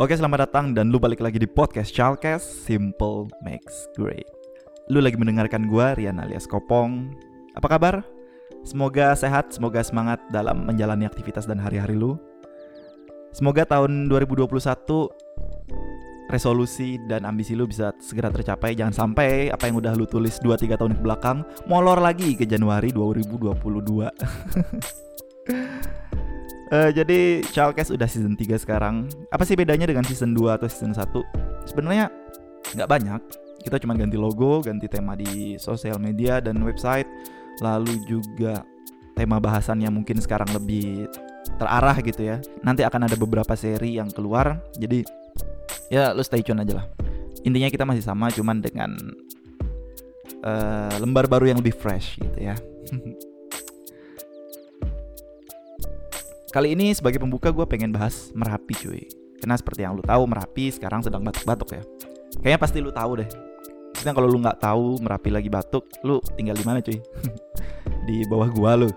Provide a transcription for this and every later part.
Oke, selamat datang dan lu balik lagi di podcast Chalkes Simple Makes Great. Lu lagi mendengarkan gua Rian alias Kopong. Apa kabar? Semoga sehat, semoga semangat dalam menjalani aktivitas dan hari-hari lu. Semoga tahun 2021 resolusi dan ambisi lu bisa segera tercapai. Jangan sampai apa yang udah lu tulis 2-3 tahun ke belakang molor lagi ke Januari 2022. Uh, jadi Chalkes udah season 3 sekarang. Apa sih bedanya dengan season 2 atau season 1? Sebenarnya nggak banyak. Kita cuma ganti logo, ganti tema di sosial media dan website. Lalu juga tema bahasannya mungkin sekarang lebih terarah gitu ya. Nanti akan ada beberapa seri yang keluar. Jadi ya lu stay tune aja lah. Intinya kita masih sama cuman dengan uh, lembar baru yang lebih fresh gitu ya. Kali ini sebagai pembuka gue pengen bahas Merapi cuy. Karena seperti yang lu tahu Merapi sekarang sedang batuk-batuk ya. Kayaknya pasti lu tahu deh. Maksudnya kalau lu nggak tahu Merapi lagi batuk Lu tinggal di mana cuy? di bawah gua lu.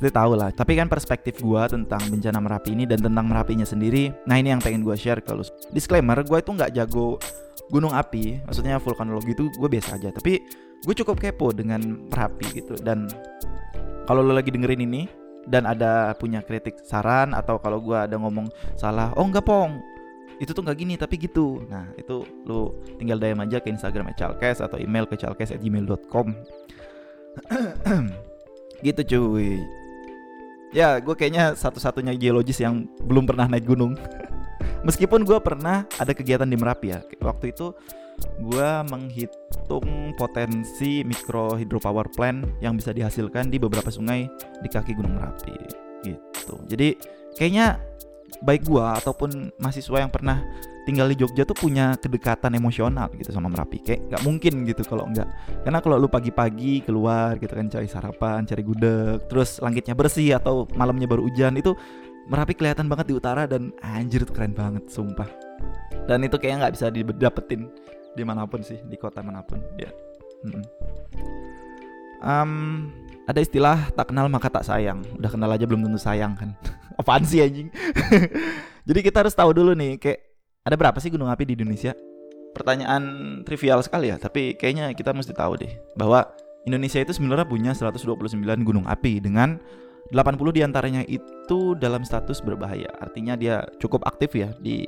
Pasti tahu lah. Tapi kan perspektif gua tentang bencana Merapi ini Dan tentang Merapinya sendiri Nah ini yang pengen gua share ke lu. Disclaimer gue itu nggak jago gunung api. Maksudnya vulkanologi itu gue biasa aja. Tapi gue cukup kepo dengan Merapi gitu. Dan kalau lo lagi dengerin ini dan ada punya kritik saran atau kalau gue ada ngomong salah oh enggak pong. Itu tuh nggak gini tapi gitu. Nah itu lu tinggal DM aja ke Instagram @chalkes atau email ke chalkes@gmail.com gitu cuy. Ya gue kayaknya satu-satunya geologis yang belum pernah naik gunung. Meskipun gue pernah ada kegiatan di Merapi ya. Waktu itu gue menghitung potensi mikro hydropower plant yang bisa dihasilkan di beberapa sungai di kaki Gunung Merapi gitu. Jadi kayaknya baik gue ataupun mahasiswa yang pernah tinggal di Jogja tuh punya kedekatan emosional gitu sama Merapi. Kayak nggak mungkin gitu kalau nggak. Karena kalau lu pagi-pagi keluar gitu kan cari sarapan cari gudeg terus langitnya bersih atau malamnya baru hujan itu Merapi kelihatan banget di utara dan anjir tuh keren banget sumpah. Dan itu kayaknya nggak bisa didapetin di mana pun sih di kota mana pun ya. Hmm. um, ada istilah tak kenal maka tak sayang. Udah kenal aja belum tentu sayang kan? Apaan sih anjing? Jadi kita harus tahu dulu nih kayak ada berapa sih gunung api di Indonesia? Pertanyaan trivial sekali ya tapi kayaknya kita mesti tahu deh bahwa Indonesia itu sebenarnya punya 129 gunung api dengan 80 di antaranya itu dalam status berbahaya. Artinya dia cukup aktif ya di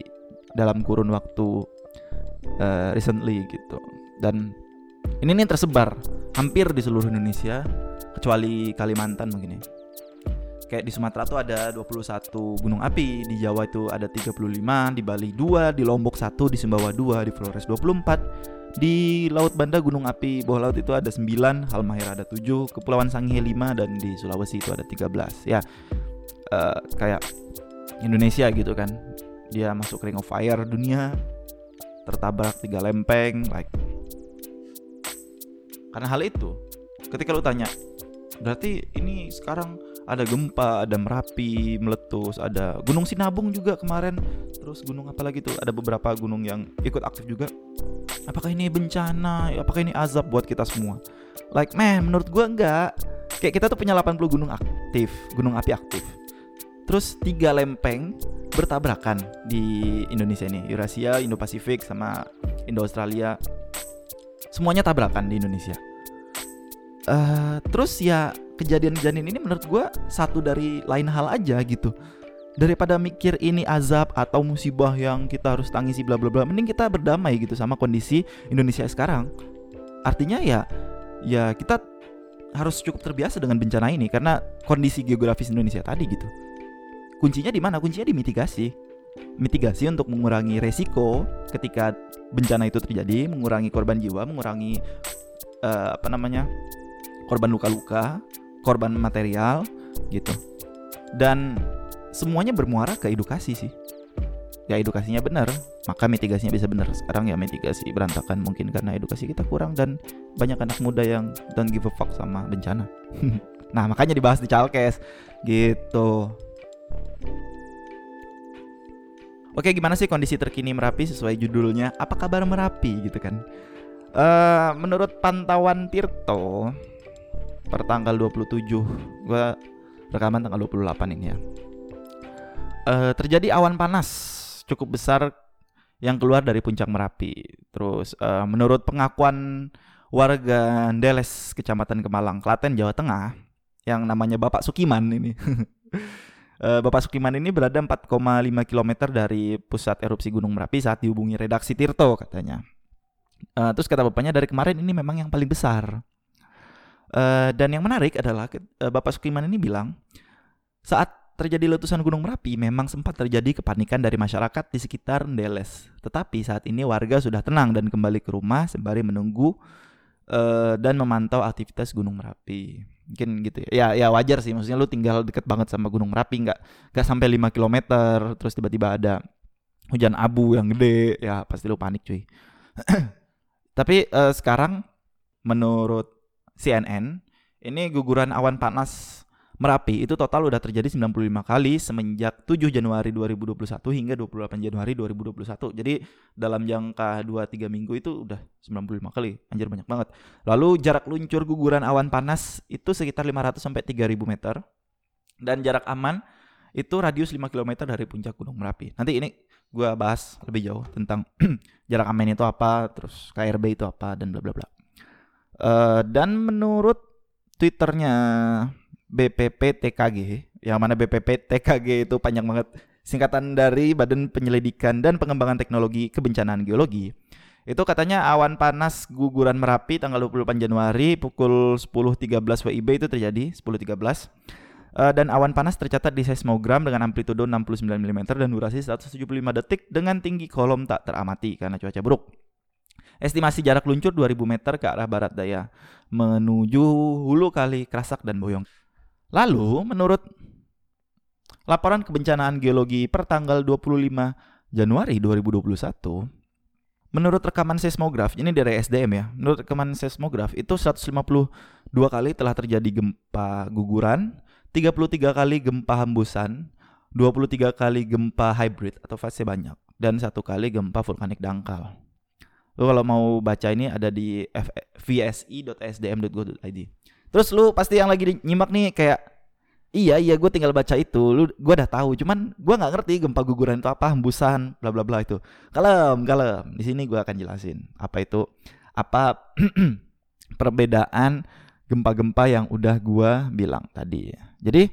dalam kurun waktu uh, recently gitu dan ini nih tersebar hampir di seluruh Indonesia kecuali Kalimantan mungkin ya kayak di Sumatera tuh ada 21 gunung api, di Jawa itu ada 35, di Bali 2, di Lombok 1, di Sumbawa 2, di Flores 24, di Laut Banda gunung api bawah laut itu ada 9, Halmahera ada 7, Kepulauan Sangihe 5 dan di Sulawesi itu ada 13. Ya. Uh, kayak Indonesia gitu kan. Dia masuk Ring of Fire dunia tertabrak tiga lempeng like karena hal itu ketika lu tanya berarti ini sekarang ada gempa, ada Merapi meletus, ada Gunung Sinabung juga kemarin. Terus gunung apa lagi tuh? Ada beberapa gunung yang ikut aktif juga. Apakah ini bencana? Apakah ini azab buat kita semua? Like, man, menurut gua enggak. Kayak kita tuh punya 80 gunung aktif, gunung api aktif. Terus tiga lempeng bertabrakan di Indonesia ini. Eurasia, Indo-Pasifik sama Indo-Australia. Semuanya tabrakan di Indonesia. Uh, terus ya kejadian-kejadian ini menurut gue satu dari lain hal aja gitu. Daripada mikir ini azab atau musibah yang kita harus tangisi bla bla bla mending kita berdamai gitu sama kondisi Indonesia sekarang. Artinya ya ya kita harus cukup terbiasa dengan bencana ini karena kondisi geografis Indonesia tadi gitu kuncinya di mana? Kuncinya di mitigasi. Mitigasi untuk mengurangi resiko ketika bencana itu terjadi, mengurangi korban jiwa, mengurangi uh, apa namanya? korban luka-luka, korban material gitu. Dan semuanya bermuara ke edukasi sih. Ya edukasinya benar, maka mitigasinya bisa benar. Sekarang ya mitigasi berantakan mungkin karena edukasi kita kurang dan banyak anak muda yang don't give a fuck sama bencana. nah makanya dibahas di Chalkes gitu. Oke, gimana sih kondisi terkini Merapi sesuai judulnya? Apa kabar Merapi gitu kan? Uh, menurut pantauan Tirto per tanggal 27 gua rekaman tanggal 28 ini ya. Uh, terjadi awan panas cukup besar yang keluar dari puncak Merapi. Terus uh, menurut pengakuan warga Ndeles, Kecamatan Kemalang, Klaten, Jawa Tengah, yang namanya Bapak Sukiman ini. uh, Bapak Sukiman ini berada 4,5 km dari pusat erupsi Gunung Merapi saat dihubungi redaksi Tirto katanya. Uh, terus kata bapaknya dari kemarin ini memang yang paling besar. Uh, dan yang menarik adalah uh, Bapak Sukiman ini bilang saat terjadi letusan Gunung Merapi, memang sempat terjadi kepanikan dari masyarakat di sekitar Ndeles. Tetapi saat ini warga sudah tenang dan kembali ke rumah sembari menunggu uh, dan memantau aktivitas Gunung Merapi. Mungkin gitu ya. Ya, ya wajar sih. Maksudnya lu tinggal deket banget sama Gunung Merapi, nggak nggak sampai 5 km, terus tiba-tiba ada hujan abu yang gede, ya pasti lu panik cuy. Tapi uh, sekarang menurut CNN ini guguran awan panas Merapi itu total udah terjadi 95 kali semenjak 7 Januari 2021 hingga 28 Januari 2021. Jadi dalam jangka 2-3 minggu itu udah 95 kali. Anjir banyak banget. Lalu jarak luncur guguran awan panas itu sekitar 500 sampai 3000 meter. Dan jarak aman itu radius 5 km dari puncak Gunung Merapi. Nanti ini gue bahas lebih jauh tentang jarak aman itu apa, terus KRB itu apa dan bla bla bla. Uh, dan menurut Twitternya BPP TKG, yang mana BPP TKG itu panjang banget, singkatan dari Badan Penyelidikan dan Pengembangan Teknologi Kebencanaan Geologi. Itu katanya awan panas guguran Merapi tanggal 28 Januari pukul 10.13 WIB itu terjadi 10.13. Uh, dan awan panas tercatat di seismogram dengan amplitudo 69 mm dan durasi 175 detik dengan tinggi kolom tak teramati karena cuaca buruk. Estimasi jarak luncur 2000 meter ke arah barat daya menuju hulu kali Krasak dan Boyong. Lalu menurut laporan kebencanaan geologi per tanggal 25 Januari 2021, menurut rekaman seismograf, ini dari SDM ya, menurut rekaman seismograf itu 152 kali telah terjadi gempa guguran, 33 kali gempa hembusan, 23 kali gempa hybrid atau fase banyak, dan satu kali gempa vulkanik dangkal. Lu kalau mau baca ini ada di vsi.sdm.go.id. Terus lu pasti yang lagi nyimak nih kayak iya iya gue tinggal baca itu, lu gue udah tahu, cuman gue nggak ngerti gempa guguran itu apa, hembusan, bla bla bla itu. Kalem, kalem. Di sini gue akan jelasin apa itu apa perbedaan gempa-gempa yang udah gue bilang tadi. Jadi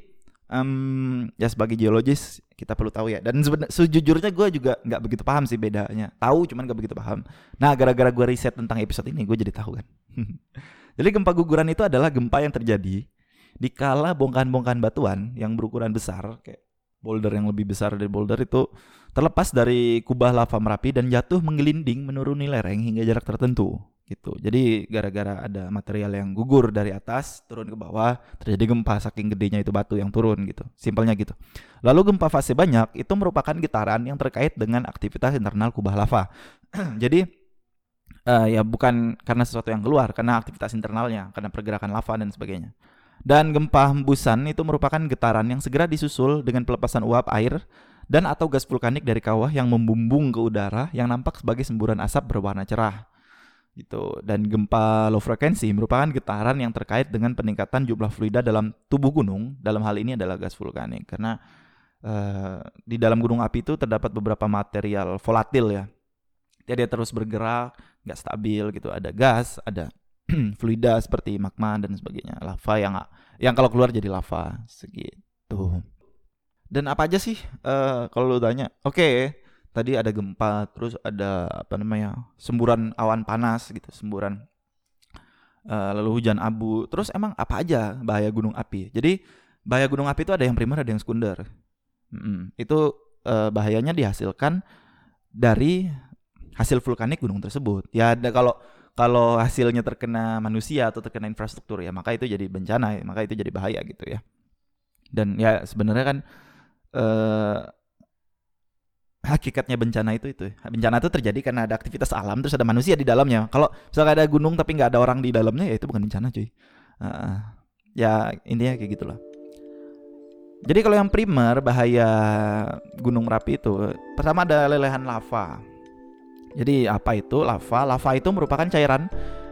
um, ya sebagai geologis kita perlu tahu ya. Dan sejujurnya gue juga nggak begitu paham sih bedanya. Tahu cuman nggak begitu paham. Nah gara-gara gue riset tentang episode ini gue jadi tahu kan. Jadi gempa guguran itu adalah gempa yang terjadi di kala bongkahan-bongkahan batuan yang berukuran besar kayak boulder yang lebih besar dari boulder itu terlepas dari kubah lava Merapi dan jatuh menggelinding menuruni lereng hingga jarak tertentu gitu. Jadi gara-gara ada material yang gugur dari atas turun ke bawah terjadi gempa saking gedenya itu batu yang turun gitu. Simpelnya gitu. Lalu gempa fase banyak itu merupakan getaran yang terkait dengan aktivitas internal kubah lava. Jadi uh, ya bukan karena sesuatu yang keluar, karena aktivitas internalnya, karena pergerakan lava dan sebagainya. Dan gempa hembusan itu merupakan getaran yang segera disusul dengan pelepasan uap air dan atau gas vulkanik dari kawah yang membumbung ke udara yang nampak sebagai semburan asap berwarna cerah. Gitu. Dan gempa low frekuensi merupakan getaran yang terkait dengan peningkatan jumlah fluida dalam tubuh gunung. Dalam hal ini adalah gas vulkanik karena uh, di dalam gunung api itu terdapat beberapa material volatil ya. Jadi dia terus bergerak nggak stabil gitu. Ada gas ada fluida seperti magma dan sebagainya. Lava yang yang kalau keluar jadi lava segitu. Dan apa aja sih uh, kalau lu tanya? Oke okay, tadi ada gempa terus ada apa namanya semburan awan panas gitu semburan uh, lalu hujan abu. Terus emang apa aja bahaya gunung api? Jadi bahaya gunung api itu ada yang primer ada yang sekunder. Hmm, itu uh, bahayanya dihasilkan dari hasil vulkanik gunung tersebut. Ya ada kalau kalau hasilnya terkena manusia atau terkena infrastruktur ya maka itu jadi bencana, ya, maka itu jadi bahaya gitu ya. Dan ya sebenarnya kan eh, hakikatnya bencana itu itu bencana itu terjadi karena ada aktivitas alam terus ada manusia di dalamnya. Kalau misalnya ada gunung tapi nggak ada orang di dalamnya ya itu bukan bencana cuy. Uh, ya intinya kayak gitulah. Jadi kalau yang primer bahaya Gunung Merapi itu pertama ada lelehan lava. Jadi apa itu lava? Lava itu merupakan cairan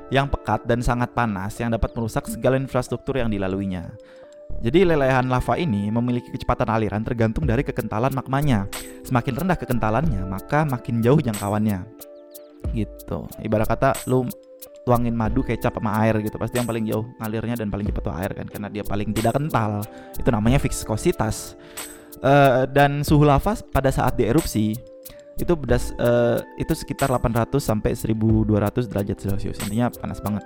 yang pekat dan sangat panas yang dapat merusak segala infrastruktur yang dilaluinya. Jadi lelehan lava ini memiliki kecepatan aliran tergantung dari kekentalan magmanya. Semakin rendah kekentalannya, maka makin jauh jangkauannya. Gitu. Ibarat kata lu tuangin madu kecap sama air gitu, pasti yang paling jauh ngalirnya dan paling cepat tuh air kan karena dia paling tidak kental. Itu namanya viskositas. Uh, dan suhu lava pada saat dierupsi itu bedas uh, itu sekitar 800 sampai 1200 derajat Celcius. Intinya panas banget.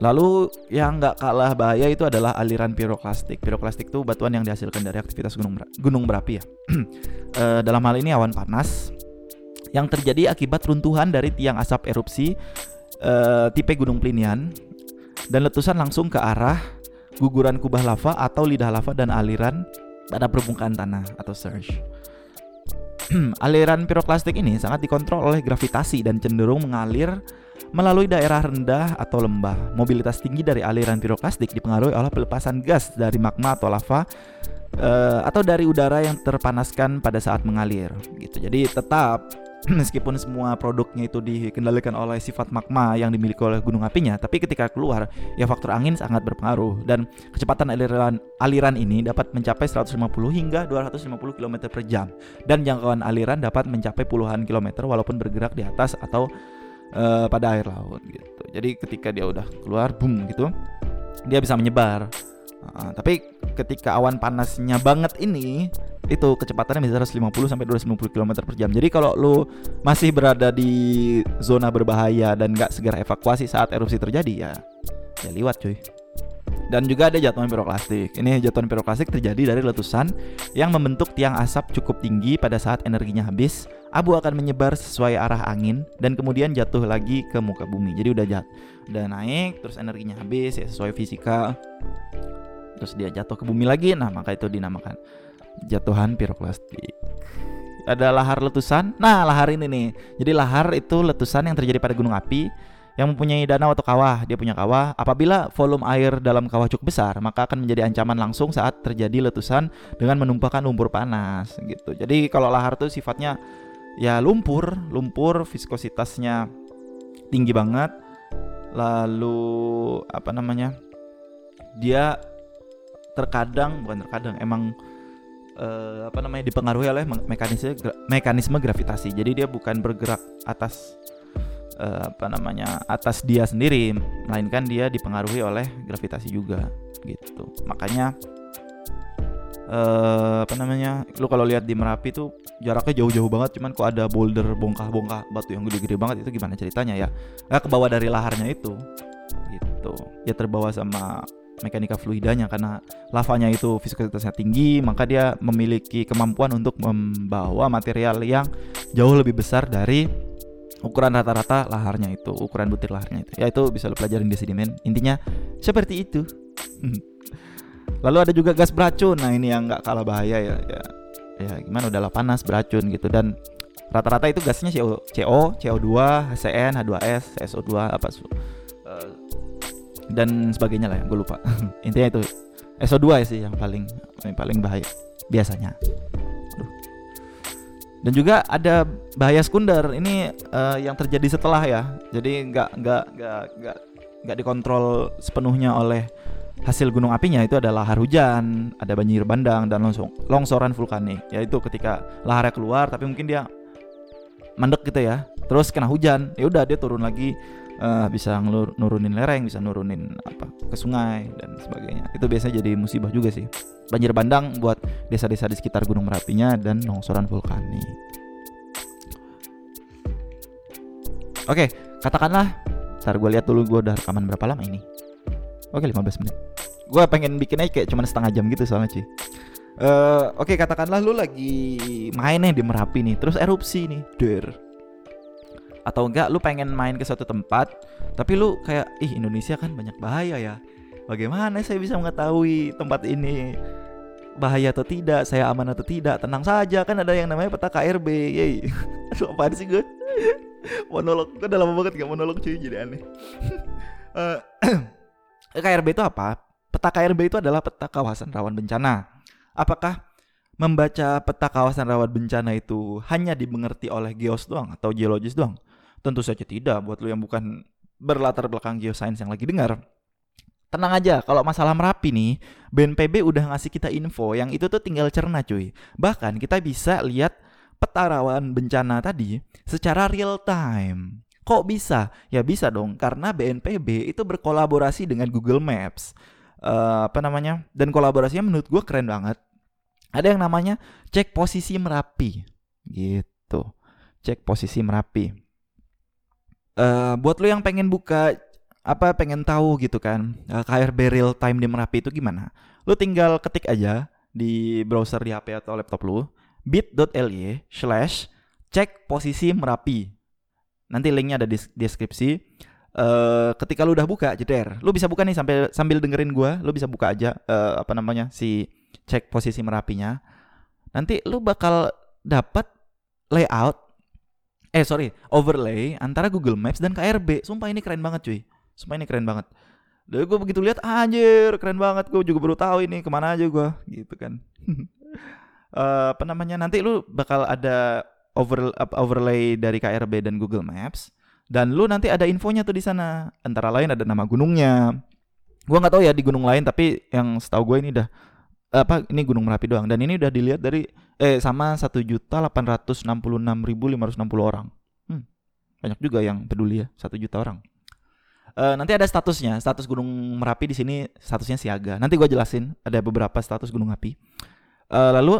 Lalu yang nggak kalah bahaya itu adalah aliran piroklastik. Piroklastik itu batuan yang dihasilkan dari aktivitas gunung gunung berapi ya. e, dalam hal ini awan panas yang terjadi akibat runtuhan dari tiang asap erupsi e, tipe gunung Plinian dan letusan langsung ke arah guguran kubah lava atau lidah lava dan aliran pada permukaan tanah atau surge. aliran piroklastik ini sangat dikontrol oleh gravitasi dan cenderung mengalir melalui daerah rendah atau lembah. Mobilitas tinggi dari aliran piroklastik dipengaruhi oleh pelepasan gas dari magma atau lava uh, atau dari udara yang terpanaskan pada saat mengalir gitu. Jadi tetap meskipun semua produknya itu dikendalikan oleh sifat magma yang dimiliki oleh gunung apinya, tapi ketika keluar ya faktor angin sangat berpengaruh dan kecepatan aliran aliran ini dapat mencapai 150 hingga 250 km per jam dan jangkauan aliran dapat mencapai puluhan kilometer walaupun bergerak di atas atau uh, pada air laut gitu. Jadi ketika dia udah keluar, boom gitu, dia bisa menyebar. Uh, tapi ketika awan panasnya banget ini itu kecepatannya bisa 150 sampai 250 km per jam. Jadi kalau lu masih berada di zona berbahaya dan nggak segera evakuasi saat erupsi terjadi ya ya liwat cuy. Dan juga ada jatuhan piroklastik. Ini jatuhan piroklastik terjadi dari letusan yang membentuk tiang asap cukup tinggi pada saat energinya habis. Abu akan menyebar sesuai arah angin dan kemudian jatuh lagi ke muka bumi. Jadi udah jat, udah naik, terus energinya habis ya sesuai fisika. Terus dia jatuh ke bumi lagi. Nah, maka itu dinamakan jatuhan piroklastik. Ada lahar letusan. Nah, lahar ini nih. Jadi lahar itu letusan yang terjadi pada gunung api yang mempunyai danau atau kawah, dia punya kawah. Apabila volume air dalam kawah cukup besar, maka akan menjadi ancaman langsung saat terjadi letusan dengan menumpahkan lumpur panas gitu. Jadi kalau lahar itu sifatnya ya lumpur, lumpur viskositasnya tinggi banget. Lalu apa namanya? Dia terkadang bukan terkadang emang uh, apa namanya dipengaruhi oleh mekanisme mekanisme gravitasi. Jadi dia bukan bergerak atas uh, apa namanya atas dia sendiri melainkan dia dipengaruhi oleh gravitasi juga gitu. Makanya uh, apa namanya lu kalau lihat di merapi tuh jaraknya jauh-jauh banget cuman kok ada boulder bongkah-bongkah batu yang gede-gede banget itu gimana ceritanya ya? Nggak kebawa dari laharnya itu gitu. Ya terbawa sama mekanika fluidanya karena lavanya itu viskositasnya tinggi maka dia memiliki kemampuan untuk membawa material yang jauh lebih besar dari ukuran rata-rata laharnya itu ukuran butir laharnya itu. Ya itu bisa lo pelajarin di sedimen. Intinya seperti itu. Lalu ada juga gas beracun. Nah ini yang nggak kalah bahaya ya ya. Ya gimana? Udahlah panas beracun gitu. Dan rata-rata itu gasnya CO, CO, CO2, HCN, H2S, SO2 apa uh, dan sebagainya lah yang gue lupa. Intinya itu SO2 ya sih yang paling yang paling bahaya biasanya. Dan juga ada bahaya sekunder ini uh, yang terjadi setelah ya. Jadi nggak nggak nggak nggak nggak dikontrol sepenuhnya oleh hasil gunung apinya. Itu adalah lahar hujan ada banjir bandang dan longsong, longsoran vulkanik. Yaitu ketika laharnya keluar tapi mungkin dia mandek gitu ya. Terus kena hujan ya udah dia turun lagi uh, bisa nurunin lereng bisa nurunin apa ke sungai dan sebagainya. Itu biasanya jadi musibah juga sih. Banjir bandang buat desa-desa di sekitar gunung merapinya dan longsoran vulkanik. Oke katakanlah ntar gue lihat dulu gue udah rekaman berapa lama ini. Oke 15 menit. Gue pengen bikin aja kayak cuma setengah jam gitu soalnya sih Uh, Oke okay, katakanlah lu lagi main nih di Merapi nih Terus erupsi nih Der atau enggak lu pengen main ke suatu tempat tapi lu kayak ih Indonesia kan banyak bahaya ya. Bagaimana saya bisa mengetahui tempat ini? Bahaya atau tidak? Saya aman atau tidak? Tenang saja kan ada yang namanya peta KRB yey. Aduh apaan sih gue monolog gue udah lama banget gak monolog cuy jadi aneh. Uh, eh, KRB itu apa? Peta KRB itu adalah peta kawasan rawan bencana. Apakah membaca peta kawasan rawan bencana itu hanya dimengerti oleh geos doang atau geologis doang Tentu saja tidak buat lu yang bukan berlatar belakang geoscience yang lagi dengar. tenang aja kalau masalah Merapi nih BNPB udah ngasih kita info yang itu tuh tinggal cerna cuy. Bahkan kita bisa lihat peta rawan bencana tadi secara real time. Kok bisa? Ya bisa dong karena BNPB itu berkolaborasi dengan Google Maps. Uh, apa namanya? Dan kolaborasinya menurut gue keren banget. Ada yang namanya cek posisi Merapi. Gitu. Cek posisi Merapi uh, buat lo yang pengen buka apa pengen tahu gitu kan uh, eh, KRB real time di Merapi itu gimana? Lu tinggal ketik aja di browser di HP atau laptop lu bit.ly slash cek posisi Merapi. Nanti linknya ada di deskripsi. Uh, ketika lu udah buka jeder, lu bisa buka nih sambil sambil dengerin gua, lu bisa buka aja uh, apa namanya si cek posisi Merapinya. Nanti lu bakal dapat layout eh sorry overlay antara Google Maps dan KRB. Sumpah ini keren banget cuy. Sumpah ini keren banget. Dan gue begitu lihat anjir keren banget gue juga baru tahu ini ke mana aja gue gitu kan. uh, apa namanya nanti lu bakal ada over overlay dari KRB dan Google Maps dan lu nanti ada infonya tuh di sana. Antara lain ada nama gunungnya. Gua nggak tahu ya di gunung lain tapi yang setahu gue ini udah apa ini Gunung Merapi doang dan ini udah dilihat dari eh sama satu juta delapan ratus enam puluh enam ribu lima ratus enam puluh orang. Hmm, banyak juga yang peduli ya satu juta orang. Uh, nanti ada statusnya, status Gunung Merapi di sini statusnya siaga. Nanti gue jelasin, ada beberapa status gunung api. Uh, lalu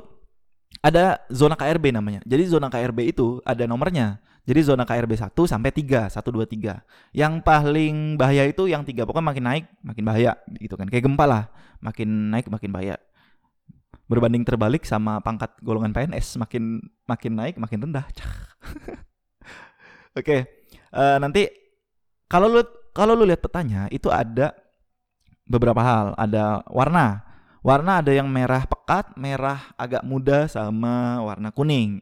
ada zona KRB namanya. Jadi zona KRB itu ada nomornya. Jadi zona KRB 1 sampai 3, 1 2 3. Yang paling bahaya itu yang 3. Pokoknya makin naik makin bahaya gitu kan. Kayak gempa lah. Makin naik makin bahaya. Berbanding terbalik sama pangkat golongan PNS, makin makin naik makin rendah. Oke. okay. Uh, eh, nanti kalau lu kalau lu lihat petanya itu ada beberapa hal, ada warna. Warna ada yang merah pekat, merah agak muda sama warna kuning.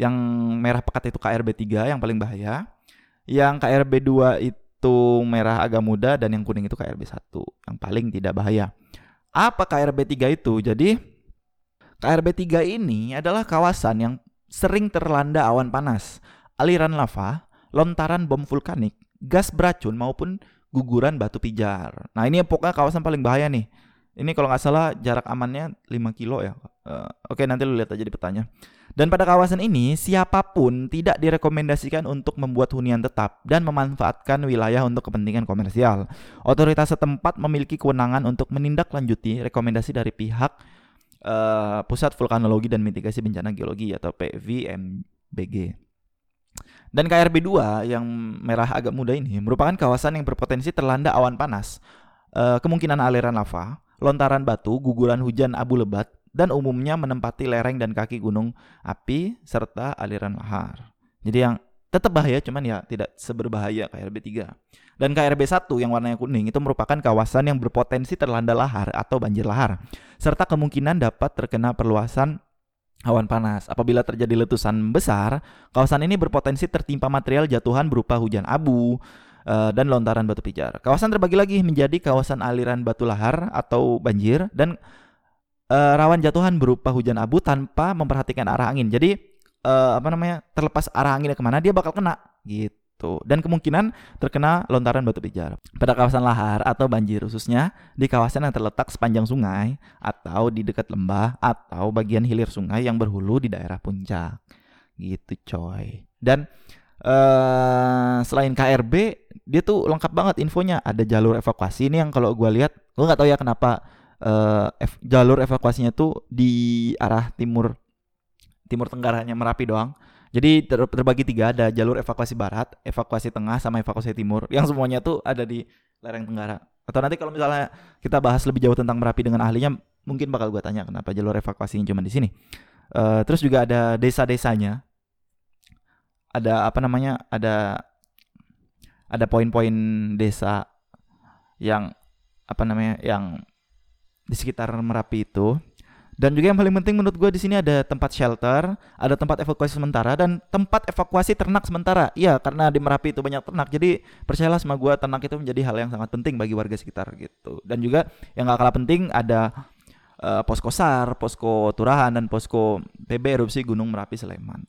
Yang merah pekat itu KRB 3 yang paling bahaya. Yang KRB 2 itu merah agak muda dan yang kuning itu KRB 1 yang paling tidak bahaya. Apa KRB 3 itu? Jadi KRB 3 ini adalah kawasan yang sering terlanda awan panas, aliran lava, lontaran bom vulkanik, gas beracun maupun guguran batu pijar. Nah ini pokoknya kawasan paling bahaya nih. Ini kalau nggak salah jarak amannya 5 kilo ya. Uh, Oke okay, nanti lu lihat aja di petanya. Dan pada kawasan ini siapa pun tidak direkomendasikan untuk membuat hunian tetap dan memanfaatkan wilayah untuk kepentingan komersial. Otoritas setempat memiliki kewenangan untuk menindaklanjuti rekomendasi dari pihak uh, Pusat Vulkanologi dan Mitigasi Bencana Geologi atau PVMBG. Dan KRB 2 yang merah agak muda ini merupakan kawasan yang berpotensi terlanda awan panas, e, kemungkinan aliran lava, lontaran batu, guguran hujan abu lebat, dan umumnya menempati lereng dan kaki gunung api serta aliran lahar. Jadi yang tetap bahaya cuman ya tidak seberbahaya KRB 3. Dan KRB 1 yang warnanya kuning itu merupakan kawasan yang berpotensi terlanda lahar atau banjir lahar serta kemungkinan dapat terkena perluasan awan panas. Apabila terjadi letusan besar, kawasan ini berpotensi tertimpa material jatuhan berupa hujan abu uh, dan lontaran batu pijar. Kawasan terbagi lagi menjadi kawasan aliran batu lahar atau banjir dan uh, rawan jatuhan berupa hujan abu tanpa memperhatikan arah angin. Jadi uh, apa namanya terlepas arah anginnya ke mana dia bakal kena gitu gitu. Dan kemungkinan terkena lontaran batu pijar pada kawasan lahar atau banjir khususnya di kawasan yang terletak sepanjang sungai atau di dekat lembah atau bagian hilir sungai yang berhulu di daerah puncak. Gitu coy. Dan uh, selain KRB dia tuh lengkap banget infonya. Ada jalur evakuasi. Ini yang kalau gue lihat gue nggak tahu ya kenapa uh, ev jalur evakuasinya tuh di arah timur timur tenggaranya Merapi doang jadi ter terbagi tiga, ada jalur evakuasi barat, evakuasi tengah, sama evakuasi timur. Yang semuanya tuh ada di lereng tenggara. Atau nanti kalau misalnya kita bahas lebih jauh tentang Merapi dengan ahlinya, mungkin bakal gue tanya kenapa jalur evakuasi yang cuma di sini. Uh, terus juga ada desa-desanya. Ada apa namanya? Ada ada poin-poin desa yang apa namanya? Yang di sekitar Merapi itu dan juga yang paling penting menurut gue di sini ada tempat shelter, ada tempat evakuasi sementara dan tempat evakuasi ternak sementara. Iya, karena di Merapi itu banyak ternak. Jadi percayalah sama gue ternak itu menjadi hal yang sangat penting bagi warga sekitar gitu. Dan juga yang gak kalah penting ada uh, posko SAR, posko Turahan dan posko PB erupsi Gunung Merapi Sleman.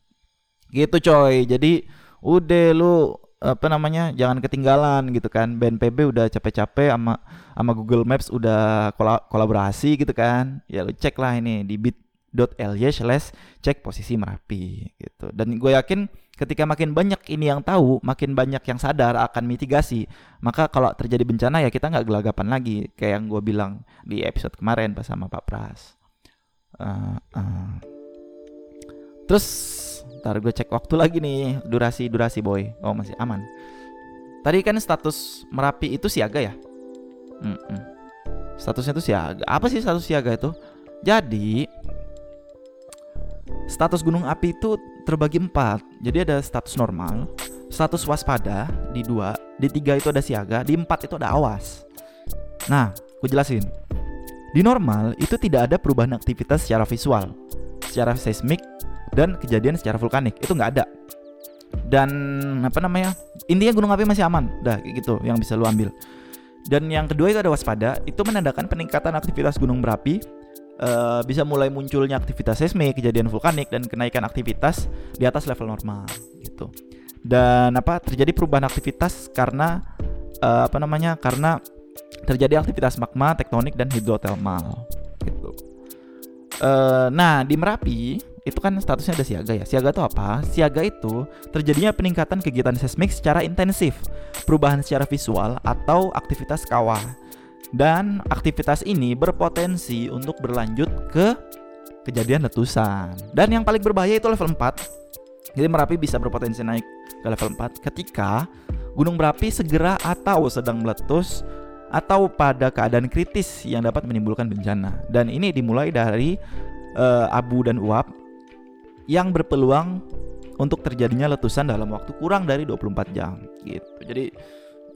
Gitu coy. Jadi udah lu apa namanya jangan ketinggalan gitu kan. BNPB udah capek-capek sama sama Google Maps udah kolaborasi gitu kan. Ya lu cek lah ini di bit.ly slash cek posisi Merapi gitu. Dan gue yakin ketika makin banyak ini yang tahu makin banyak yang sadar akan mitigasi. Maka kalau terjadi bencana ya kita nggak gelagapan lagi kayak yang gue bilang di episode kemarin pas sama Pak Pras. Uh, uh. Terus ntar gue cek waktu lagi nih durasi durasi boy oh masih aman tadi kan status Merapi itu siaga ya Mm -mm. Statusnya itu siaga. Apa sih status siaga itu? Jadi status gunung api itu terbagi empat. Jadi ada status normal, status waspada di dua, di tiga itu ada siaga, di empat itu ada awas. Nah, gue jelasin. Di normal itu tidak ada perubahan aktivitas secara visual, secara seismik dan kejadian secara vulkanik itu nggak ada. Dan apa namanya? Intinya gunung api masih aman, dah gitu yang bisa lu ambil. Dan yang kedua itu ada waspada, itu menandakan peningkatan aktivitas gunung berapi uh, bisa mulai munculnya aktivitas seismik, kejadian vulkanik dan kenaikan aktivitas di atas level normal gitu. Dan apa terjadi perubahan aktivitas karena uh, apa namanya? Karena terjadi aktivitas magma, tektonik dan hidrotermal gitu. Uh, nah, di Merapi itu kan statusnya ada siaga ya. Siaga itu apa? Siaga itu terjadinya peningkatan kegiatan seismik secara intensif, perubahan secara visual atau aktivitas kawah. Dan aktivitas ini berpotensi untuk berlanjut ke kejadian letusan. Dan yang paling berbahaya itu level 4. Jadi Merapi bisa berpotensi naik ke level 4 ketika gunung berapi segera atau sedang meletus atau pada keadaan kritis yang dapat menimbulkan bencana. Dan ini dimulai dari uh, abu dan uap yang berpeluang untuk terjadinya letusan dalam waktu kurang dari 24 jam gitu. Jadi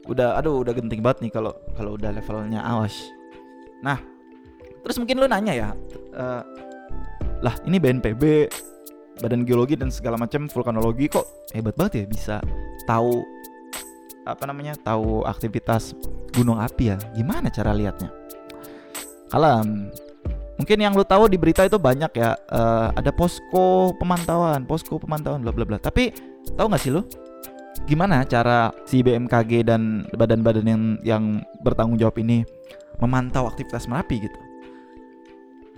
udah aduh udah genting banget nih kalau kalau udah levelnya awas. Nah, terus mungkin lu nanya ya, uh, lah ini BNPB, Badan Geologi dan segala macam vulkanologi kok hebat banget ya bisa tahu apa namanya tahu aktivitas gunung api ya gimana cara lihatnya kalem mungkin yang lu tahu di berita itu banyak ya uh, ada posko pemantauan posko pemantauan bla bla bla. Tapi tahu nggak sih lu? Gimana cara si BMKG dan badan-badan yang yang bertanggung jawab ini memantau aktivitas merapi gitu?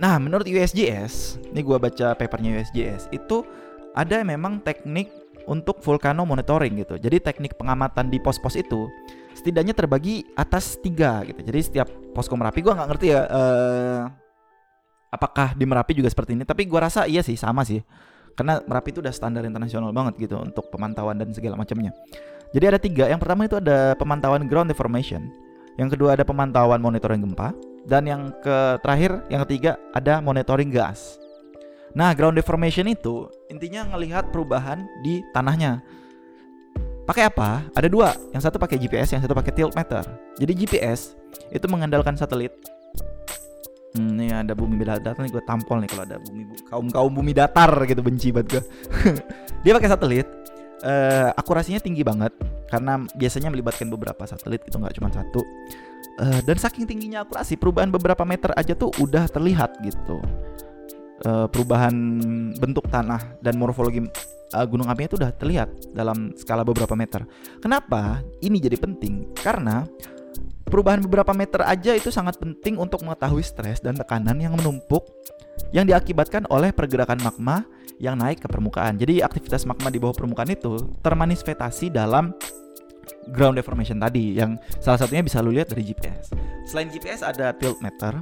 Nah menurut USGS ini gua baca papernya USGS itu ada memang teknik untuk volcano monitoring gitu. Jadi teknik pengamatan di pos-pos itu setidaknya terbagi atas tiga gitu. Jadi setiap posko merapi gua nggak ngerti ya uh, apakah di Merapi juga seperti ini? Tapi gua rasa iya sih sama sih. Karena Merapi itu udah standar internasional banget gitu untuk pemantauan dan segala macamnya. Jadi ada tiga. Yang pertama itu ada pemantauan ground deformation. Yang kedua ada pemantauan monitoring gempa. Dan yang ke terakhir yang ketiga ada monitoring gas. Nah ground deformation itu intinya ngelihat perubahan di tanahnya. Pakai apa? Ada dua. Yang satu pakai GPS yang satu pakai tilt meter. Jadi GPS itu mengandalkan satelit Hmm, ini ada bumi datar nih gue tampol nih kalau ada bumi kaum kaum bumi datar gitu benci banget gue. dia pakai satelit. Uh, akurasinya tinggi banget karena biasanya melibatkan beberapa satelit itu nggak cuma satu. Uh, dan saking tingginya akurasi perubahan beberapa meter aja tuh udah terlihat gitu. Uh, perubahan bentuk tanah dan morfologi uh, gunung apinya itu udah terlihat dalam skala beberapa meter. Kenapa ini jadi penting? Karena perubahan beberapa meter aja itu sangat penting untuk mengetahui stres dan tekanan yang menumpuk yang diakibatkan oleh pergerakan magma yang naik ke permukaan. Jadi aktivitas magma di bawah permukaan itu termanifestasi dalam ground deformation tadi yang salah satunya bisa lu lihat dari GPS. Selain GPS ada tilt meter.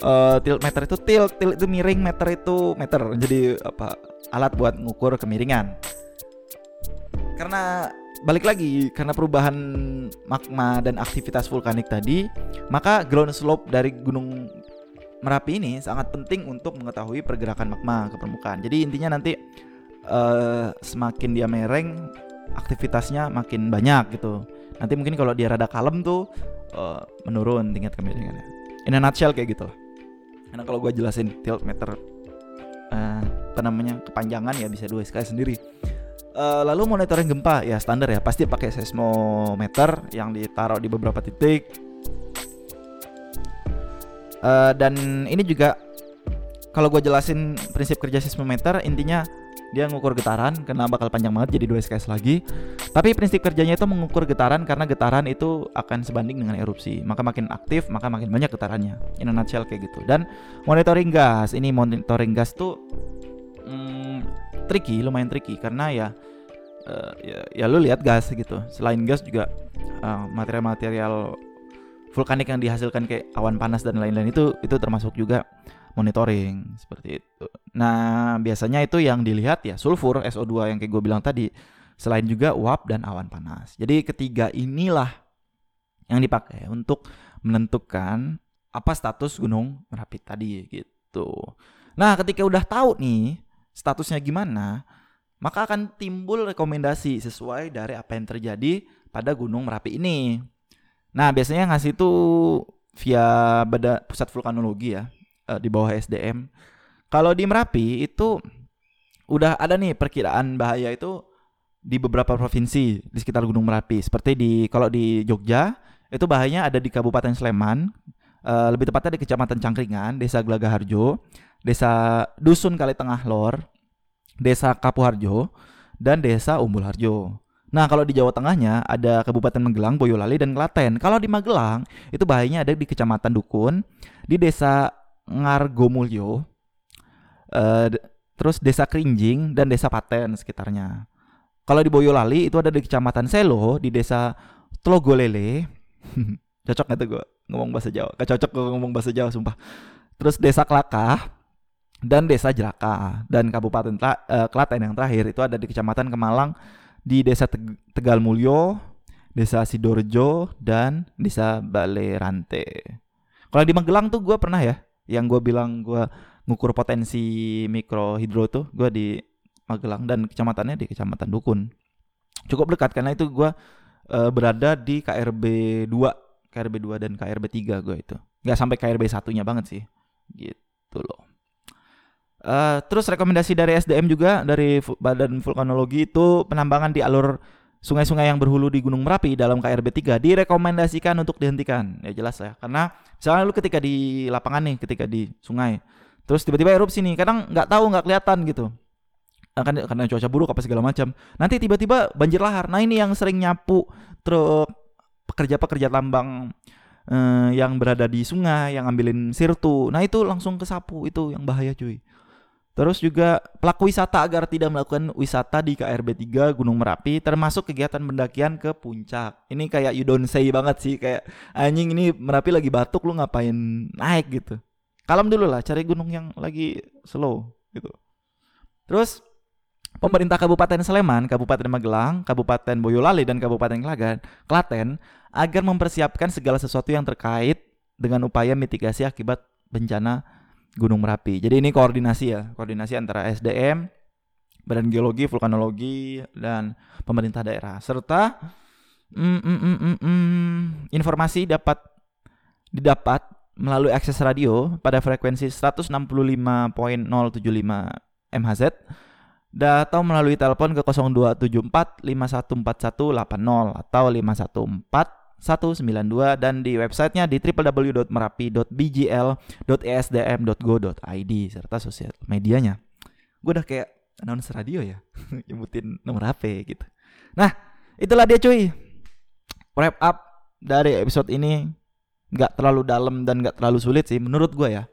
Uh, tilt meter itu tilt, tilt itu miring, meter itu meter. Jadi apa? Alat buat mengukur kemiringan. Karena balik lagi karena perubahan magma dan aktivitas vulkanik tadi, maka ground slope dari gunung Merapi ini sangat penting untuk mengetahui pergerakan magma ke permukaan. Jadi intinya nanti uh, semakin dia mereng, aktivitasnya makin banyak gitu. Nanti mungkin kalau dia rada kalem tuh uh, menurun tingkat kemiringannya. In a nutshell kayak gitu lah. Karena kalau gue jelasin tilt meter uh, apa namanya kepanjangan ya bisa dua sekali sendiri. Uh, lalu monitoring gempa. Ya standar ya. Pasti pakai seismometer yang ditaruh di beberapa titik. Uh, dan ini juga kalau gue jelasin prinsip kerja seismometer intinya dia ngukur getaran karena bakal panjang banget jadi dua SKS lagi. Tapi prinsip kerjanya itu mengukur getaran karena getaran itu akan sebanding dengan erupsi. Maka makin aktif maka makin banyak getarannya. In a nutshell kayak gitu. Dan monitoring gas. Ini monitoring gas tuh hmm, tricky lumayan tricky karena ya uh, ya, ya lu lihat gas gitu selain gas juga uh, material-material vulkanik yang dihasilkan kayak awan panas dan lain-lain itu itu termasuk juga monitoring seperti itu. Nah, biasanya itu yang dilihat ya sulfur SO2 yang kayak gue bilang tadi, selain juga uap dan awan panas. Jadi ketiga inilah yang dipakai untuk menentukan apa status gunung Merapi tadi gitu. Nah, ketika udah tahu nih statusnya gimana, maka akan timbul rekomendasi sesuai dari apa yang terjadi pada gunung Merapi ini. Nah, biasanya ngasih itu via beda pusat vulkanologi ya uh, di bawah SDM. Kalau di Merapi itu udah ada nih perkiraan bahaya itu di beberapa provinsi di sekitar Gunung Merapi. Seperti di kalau di Jogja itu bahayanya ada di Kabupaten Sleman, uh, lebih tepatnya di Kecamatan Cangkringan, Desa Glagaharjo, Desa Dusun Kali Tengah Lor, Desa Kapuharjo, dan Desa Umbul Harjo. Nah, kalau di Jawa Tengahnya ada Kabupaten Magelang, Boyolali, dan Klaten. Kalau di Magelang, itu bahayanya ada di Kecamatan Dukun, di Desa Ngargomulyo, uh, terus Desa Krinjing, dan Desa Paten sekitarnya. Kalau di Boyolali itu ada di Kecamatan Selo, di Desa Tlogolele. cocok gak tuh gue ngomong bahasa Jawa? Gak cocok gue ngomong bahasa Jawa, sumpah. Terus Desa Kelakah, dan Desa Jeraka. Dan Kabupaten uh, Klaten yang terakhir itu ada di Kecamatan Kemalang, di Desa Tegal Mulyo, Desa Sidorejo, dan Desa Balerante. Kalau di Magelang tuh gue pernah ya yang gue bilang gue ngukur potensi mikrohidro tuh gue di Magelang dan kecamatannya di kecamatan Dukun cukup dekat karena itu gue uh, berada di KRB 2 KRB 2 dan KRB 3 gue itu nggak sampai KRB satunya banget sih gitu loh uh, terus rekomendasi dari SDM juga dari Badan Vulkanologi itu penambangan di alur sungai-sungai yang berhulu di Gunung Merapi dalam KRB 3 direkomendasikan untuk dihentikan. Ya jelas ya. Karena misalnya lu ketika di lapangan nih, ketika di sungai, terus tiba-tiba erupsi nih, kadang nggak tahu nggak kelihatan gitu. Akan karena cuaca buruk apa segala macam. Nanti tiba-tiba banjir lahar. Nah, ini yang sering nyapu truk pekerja-pekerja tambang eh, yang berada di sungai, yang ngambilin sirtu. Nah, itu langsung kesapu itu yang bahaya cuy. Terus juga pelaku wisata agar tidak melakukan wisata di KRB 3 Gunung Merapi termasuk kegiatan pendakian ke puncak. Ini kayak you don't say banget sih kayak anjing ini Merapi lagi batuk lu ngapain naik gitu. Kalem dulu lah cari gunung yang lagi slow gitu. Terus pemerintah Kabupaten Sleman, Kabupaten Magelang, Kabupaten Boyolali dan Kabupaten Klaten, Klaten agar mempersiapkan segala sesuatu yang terkait dengan upaya mitigasi akibat bencana Gunung Merapi. Jadi ini koordinasi ya, koordinasi antara SDM, Badan Geologi, Vulkanologi, dan pemerintah daerah. Serta mm, mm, mm, mm, mm, informasi dapat didapat melalui akses radio pada frekuensi 165.075 MHz atau melalui telepon ke 0274 514180 atau 514 192 dan di websitenya di www.merapi.bgl.esdm.go.id serta sosial medianya. Gue udah kayak announcer radio ya, nyebutin nomor HP gitu. Nah, itulah dia cuy. Wrap up dari episode ini nggak terlalu dalam dan nggak terlalu sulit sih menurut gue ya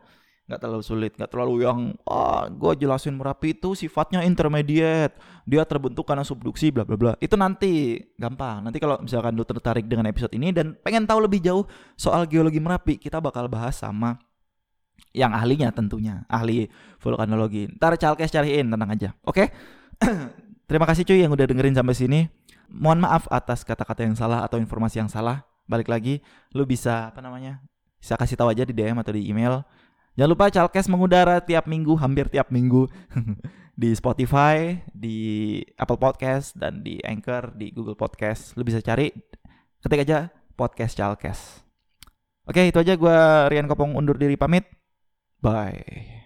nggak terlalu sulit nggak terlalu yang ah gue jelasin merapi itu sifatnya intermediate. Dia terbentuk karena subduksi bla bla bla. Itu nanti gampang. Nanti kalau misalkan lu tertarik dengan episode ini dan pengen tahu lebih jauh soal geologi merapi kita bakal bahas sama yang ahlinya tentunya ahli vulkanologi. Ntar calkes cariin tenang aja oke? Terima kasih cuy yang udah dengerin sampai sini. Mohon maaf atas kata-kata yang salah atau informasi yang salah. Balik lagi lu bisa apa namanya bisa kasih tahu aja di DM atau di email Jangan lupa Chalkes mengudara tiap minggu, hampir tiap minggu di Spotify, di Apple Podcast, dan di Anchor, di Google Podcast. Lu bisa cari, ketik aja podcast Chalkes. Oke, itu aja gue Rian Kopong undur diri pamit. Bye.